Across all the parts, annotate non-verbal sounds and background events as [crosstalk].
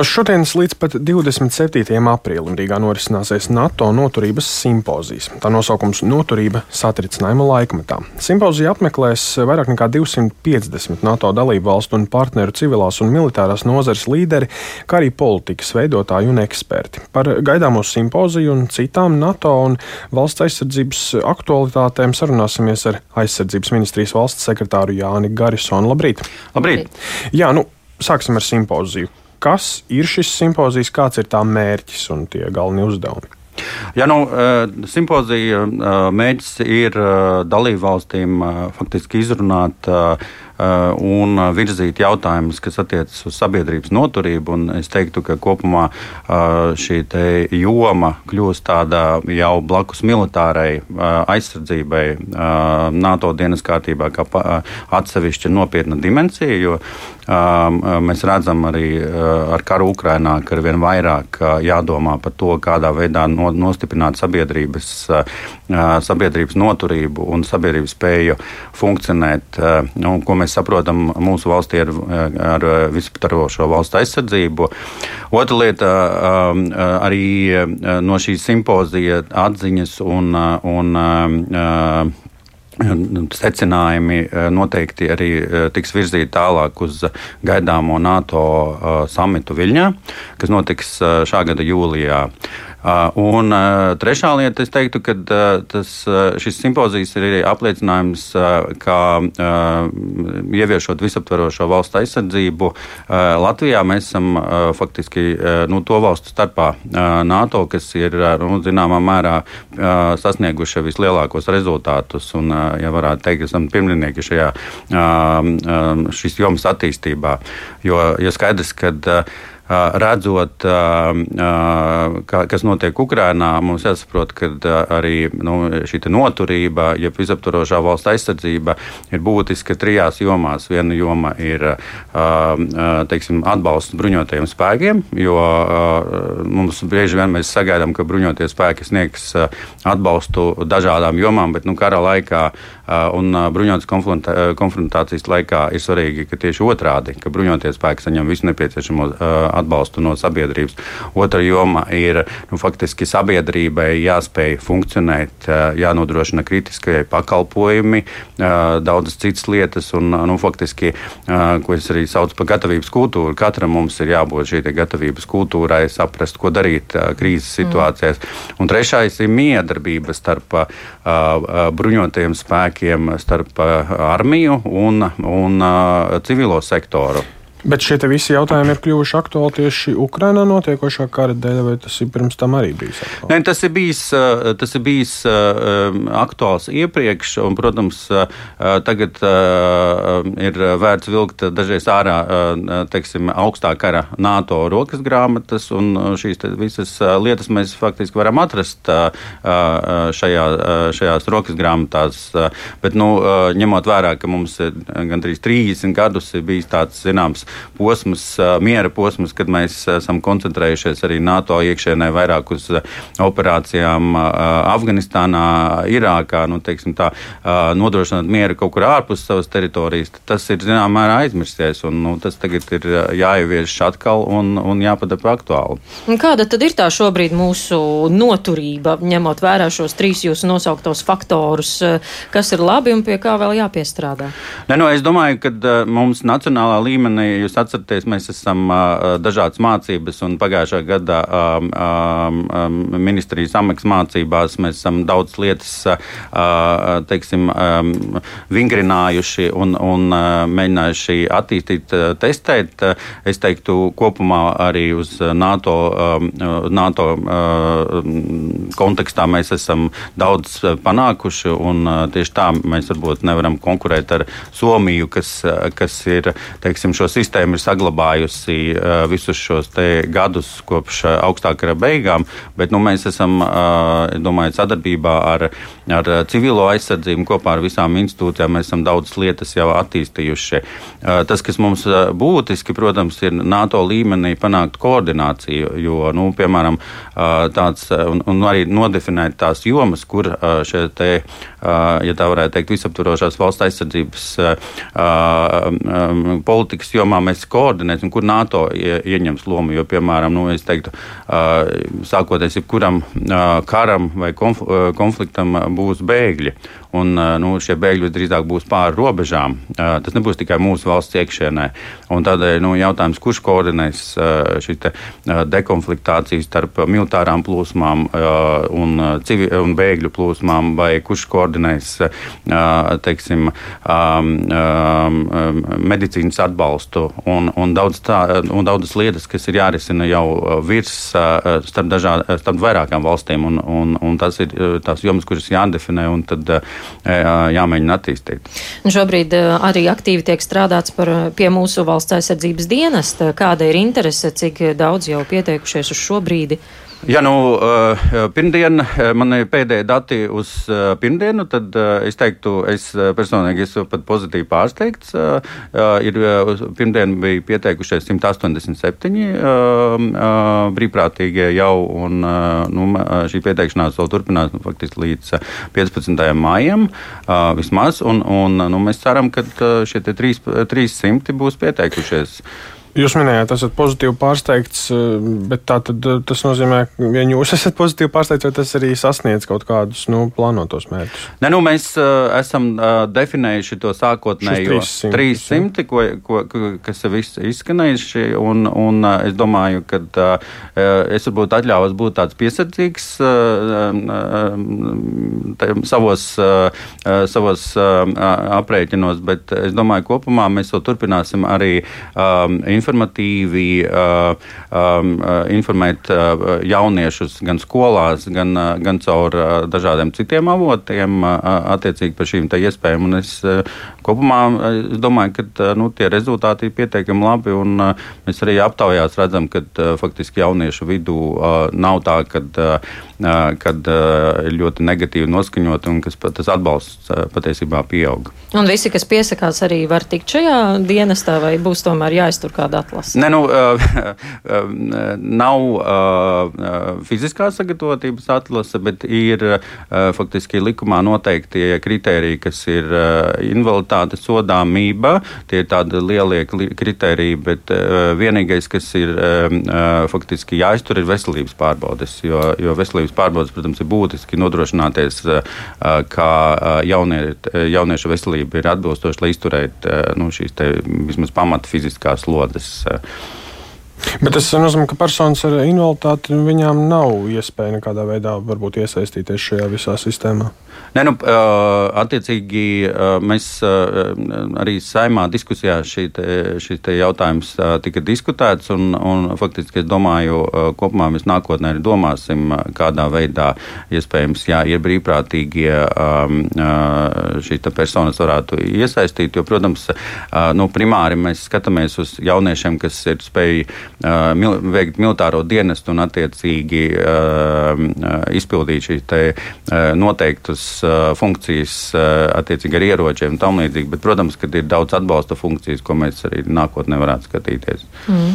No šodienas līdz pat 27. aprīlim Rīgā norisināsies NATO noturības simpozijas. Tā nosaukums - Noturība satricinājuma laikmetā. Simpozija apmeklēs vairāk nekā 250 NATO dalību valstu un partneru civilās un militārās nozares līderi, kā arī politikas veidotāji un eksperti. Par gaidāmo simpoziju un citām NATO un valsts aizsardzības aktualitātēm sarunāsimies ar aizsardzības ministrijas valsts sekretāru Jāni Garisonu. Labrīt! Labrīt! Jā, nu, sāksim ar simpoziju kas ir šis simpozijas, kāds ir tā mērķis un tie galvenie uzdevumi? Ja, nu, eh, simpozija eh, mērķis ir eh, dalību valstīm faktiski izrunāt un virzīt jautājumus, kas attiecas uz sabiedrības noturību. Es teiktu, ka kopumā šī joma kļūst tāda jau blakus militārai aizsardzībai NATO dienas kārtībā, kā atsevišķa nopietna dimensija. Jo Mēs redzam arī ar karu Ukrainā, ka ar vien vairāk jādomā par to, kādā veidā nostiprināt sabiedrības, sabiedrības noturību un sabiedrības spēju funkcionēt. Nu, ko mēs saprotam mūsu valstī ar, ar visaptvarošo valstu aizsardzību. Otra lieta arī no šīs simpozija atziņas un, un secinājumi eh, noteikti arī eh, tiks virzīti tālāk uz gaidāmo NATO eh, samitu Viļņā, kas notiks šā gada jūlijā. Uh, un uh, trešā lieta, es teiktu, ka uh, tas, šis simpozijas ir arī apliecinājums, ka ieviešot visaptverošo valstu aizsardzību, Latvijā mēs esam faktiski nu, to valstu starpā NATO, kas ir nu, zināmā mērā sasnieguši vislielākos rezultātus. Un, ja varētu teikt, esam pirmnieki šajā šīs jomas attīstībā. Jo, jo skaidrs, ka redzot, kas notiek Ukrajinā, mums jāsaprot, ka arī nu, šī noturība, ja visaptvarošā valsts aizsardzība ir būtiska trijās jomās. Viena joma ir teiksim, atbalsts bruņotajiem spēkiem, jo mums bieži vien mēs sagaidām, ka bruņotie spēki sniegs atbalstu dažādām jomām, bet nu, kara laikā un bruņotas konfrontācijas laikā ir svarīgi, ka tieši otrādi, ka bruņotie spēki saņem visu nepieciešamo atbalstu no sabiedrības. Otra joma ir nu, faktiski sabiedrībai jāspēj funkcionēt, jānodrošina kritiskie pakalpojumi, daudzas citas lietas, un nu, faktiski, ko es arī saucu par gatavības kultūru, katram mums ir jābūt šī gatavības kultūrai, saprast, ko darīt krīzes situācijās. Mm. Un trešais ir miedarbība starp bruņotajiem spēkiem, starp armiju un, un civilo sektoru. Bet šie visi jautājumi ir kļuvuši aktuāli tieši Ukrainā notiekošā kara dēļ, vai tas ir pirms tam arī bijis? Aktuāli? Nē, tas ir bijis, eh, tas ir bijis uh, aktuāls iepriekš, un, protams, uh, tagad ir vērts vilkt dažreiz ārā teiksim, augstā kara NATO rokas grāmatas, un šīs visas lietas mēs faktiski varam atrast šajā, šajās rokas grāmatās. Bet, nu, ņemot vērā, ka mums gandrīz 30 gadus ir bijis tāds zināms posms, miera posms, kad mēs esam koncentrējušies arī NATO iekšēnē vairāk uz operācijām Afganistānā, Irākā, nu, teiksim, tā, nodrošināt mieru kaut kur ārpus savas teritorijas. Tas ir zināmā mērā aizmirsties, un nu, tas tagad ir jāievieš atkal un, un jāpadara par aktuālu. Kāda tad ir tā šobrīd mūsu noturība, ņemot vērā šos trīs jūsu nosauktos faktorus, kas ir labi un pie kā vēl jāpiestrādā? Ne, no, es domāju, ka mums nacionālā līmenī jūs atceraties, mēs esam dažādas mācības, un pagājušā gada ministrijas ameks mācībās mēs esam daudz lietas, teiksim, vingrinājuši un, un mēģinājuši attīstīt, testēt. Es teiktu, kopumā arī uz NATO, NATO kontekstā mēs esam daudz panākuši, un tieši tā mēs varbūt nevaram konkurēt ar Somiju, kas, kas ir, teiksim, šo sistēmu sistēma ir saglabājusi uh, visus šos gadus kopš uh, augstākā beigām, bet nu, mēs esam, uh, domāju, sadarbībā ar, ar civilo aizsardzību kopā ar visām institūcijām. Mēs esam daudzas lietas jau attīstījuši. Tas, kas mums būtiski, protams, ir NATO līmenī panākt koordināciju, jo, nu, piemēram, tāds un, un arī nodefinēt tās jomas, kur šie te, ja tā varētu teikt, visaptvarošās valsts aizsardzības politikas jomā mēs koordinēsim, kur NATO ieņems lomu. Jo, piemēram, nu, es teiktu, sākoties jebkuram karam vai konfliktam būs bēgļi. Un, nu, šie bēgļi visdrīzāk būs pāri robežām. Tas nebūs tikai mūsu valsts iekšienē. Un tādēļ nu, jautājums, kurš koordinēs šīs dekonfliktācijas starp militārām plūsmām un, civi, un bēgļu plūsmām, vai kurš koordinēs teiksim, medicīnas atbalstu un, un, daudz tā, un daudzas lietas, kas ir jārisina jau virs starp, dažā, starp vairākām valstīm. Un, un, un tas ir tās jomas, kuras jādefinē. Tad, jāmēģina attīstīt. Šobrīd arī aktīvi tiek strādāts par, pie mūsu valsts aizsardzības dienesta. Kāda ir interese, cik daudz jau pieteikušies uz šo brīdi? Ja nu uh, pirmdien uh, man ir pēdējie dati uz uh, pirmdienu, tad es teiktu, es personīgi esmu pat pozitīvi pārsteigts. Ir, pirmdien bija pieteikušies 187 brīvprātīgie jau, un nu, šī pieteikšanās vēl turpinās nu, faktiski līdz 15. maijam vismaz, un, un nu, mēs ceram, ka šie 300 būs pieteikušies. Jūs minējāt, esat pozitīvi pārsteigts, eh, bet tā tad eh, tas nozīmē, ka ja jūs [laughs] esat pozitīvi pārsteigts, vai tas arī sasniedz kaut kādus nu, plānotos mērķus? Nē, nu, mēs uh, esam uh, definējuši to sākotnējo 300, 300 ko, ko, ko, kas ir izskanējuši, un, un uh, es domāju, ka uh, es varbūt atļāvos būt tāds piesardzīgs uh, uh, savos, uh, savos uh, aprēķinos, bet es domāju, kopumā mēs to turpināsim arī um, informatīvi uh, um, uh, informēt uh, jauniešus gan skolās, gan, gan caur dažādiem citiem avotiem attiecīgi par šīm iespējām. Un es kopumā es domāju, ka nu, tie rezultāti ir pietiekami labi, un mēs arī aptaujās redzam, ka faktiski jauniešu vidū nav tā, ka kad ir ļoti negatīvi noskaņot un kas tas atbalsts patiesībā pieaug. Un visi, kas piesakās, arī var tikt šajā dienestā, vai būs tomēr jāiztur kāda atlase? Nē, nu, [laughs] nav fiziskā sagatavotības atlase, bet ir faktiski likumā noteikti kriteriji, kas ir invaliditāte, sodāmība. Tie ir tādi lielie kriteriji, bet vienīgais, kas ir faktiski jāiztur, ir veselības pārbaudes, jo, jo veselības pārbaudas, protams, ir būtiski nodrošināties, ka jaunie, jauniešu veselība ir atbilstoša, lai izturētu nu, šīs te, vismaz pamata fiziskās slodzes. Bet tas nozīmē, ka personas ar invaliditāti viņām nav iespēja nekādā veidā iesaistīties šajā visā sistēmā. Ne, nu, attiecīgi, mēs arī saimā diskusijā šis jautājums tika diskutēts, un, un faktiski es domāju, kopumā mēs nākotnē arī domāsim, kādā veidā iespējams, jā, ir brīvprātīgie šīs personas varētu iesaistīt, jo, protams, nu, primāri mēs skatāmies uz jauniešiem, kas ir spējuši veikt militāro dienestu un attiecīgi izpildīt šīs noteiktas uh, funkcijas uh, attiecīgi ar ieročiem un tam līdzīgi. Bet, protams, ka ir daudz atbalsta funkcijas, ko mēs arī nākotnē varētu skatīties. Mm.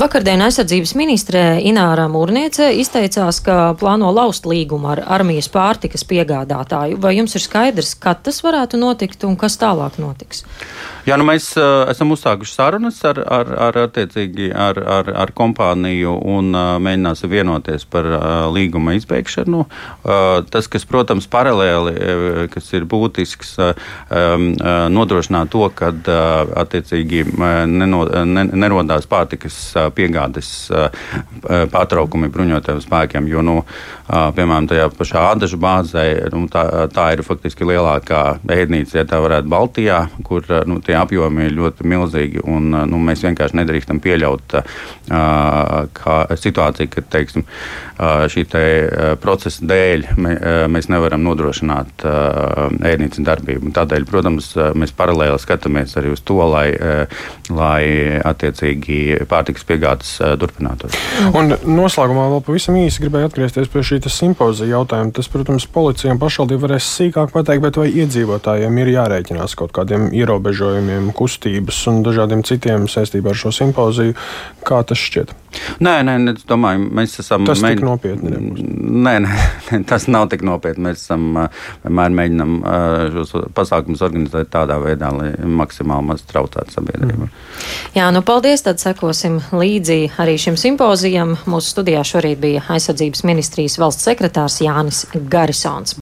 Vakardien aizsardzības ministre Ināra Mūrniece izteicās, ka plāno laust līgumu ar armijas pārtikas piegādātāju. Vai jums ir skaidrs, kad tas varētu notikt un kas tālāk notiks? Jā, nu mēs uh, esam uzsākuši sarunas ar, ar, ar, ar, ar, ar kompāniju un uh, mēģināsim vienoties par uh, līguma izbeigšanu. Uh, tas, kas, protams, paralēli, uh, kas ir būtisks, uh, um, uh, nodrošināt to, ka uh, attiecīgi neno, ne, nerodās pārtikas piegādes uh, pārtraukumi bruņotajiem spēkiem. Jo, nu, uh, piemēram, tajā pašā Ādažu bāzē nu, tā, tā ir faktiski lielākā ēdnīca, ja tā varētu Baltijā, kur nu, tie apjomi ir ļoti milzīgi. Un, nu, mēs vienkārši nedrīkstam pieļaut uh, situāciju, ka teiksim, uh, šī te, uh, procesa dēļ mē, uh, mēs nevaram nodrošināt uh, ēdnīcas darbību. Tādēļ, protams, mēs paralēli skatāmies arī uz to, lai, uh, lai attiecīgi pārtikas piegādes uh, turpinātos. Un noslēgumā vēl pavisam īsi gribēju atgriezties pie šī simpozija jautājuma. Tas, protams, policija un pašvaldība varēs sīkāk pateikt, bet vai iedzīvotājiem ir jārēķinās kaut kādiem ierobežojumiem? Novērojumiem, kustības un dažādiem citiem saistībā ar šo simpoziju. Kā tas šķiet? Nē, nē, es domāju, mēs esam. Tas mēģin... tik nopietni. Nebūs. Nē, nē, tas nav tik nopietni. Mēs esam vienmēr mēģinām šos pasākumus organizēt tādā veidā, lai maksimāli maz traucētu sabiedrību. Mm. Jā, nu paldies, tad sekosim līdzi arī šim simpozijam. Mūsu studijā šorīt bija aizsardzības ministrijas valsts sekretārs Jānis Garisons.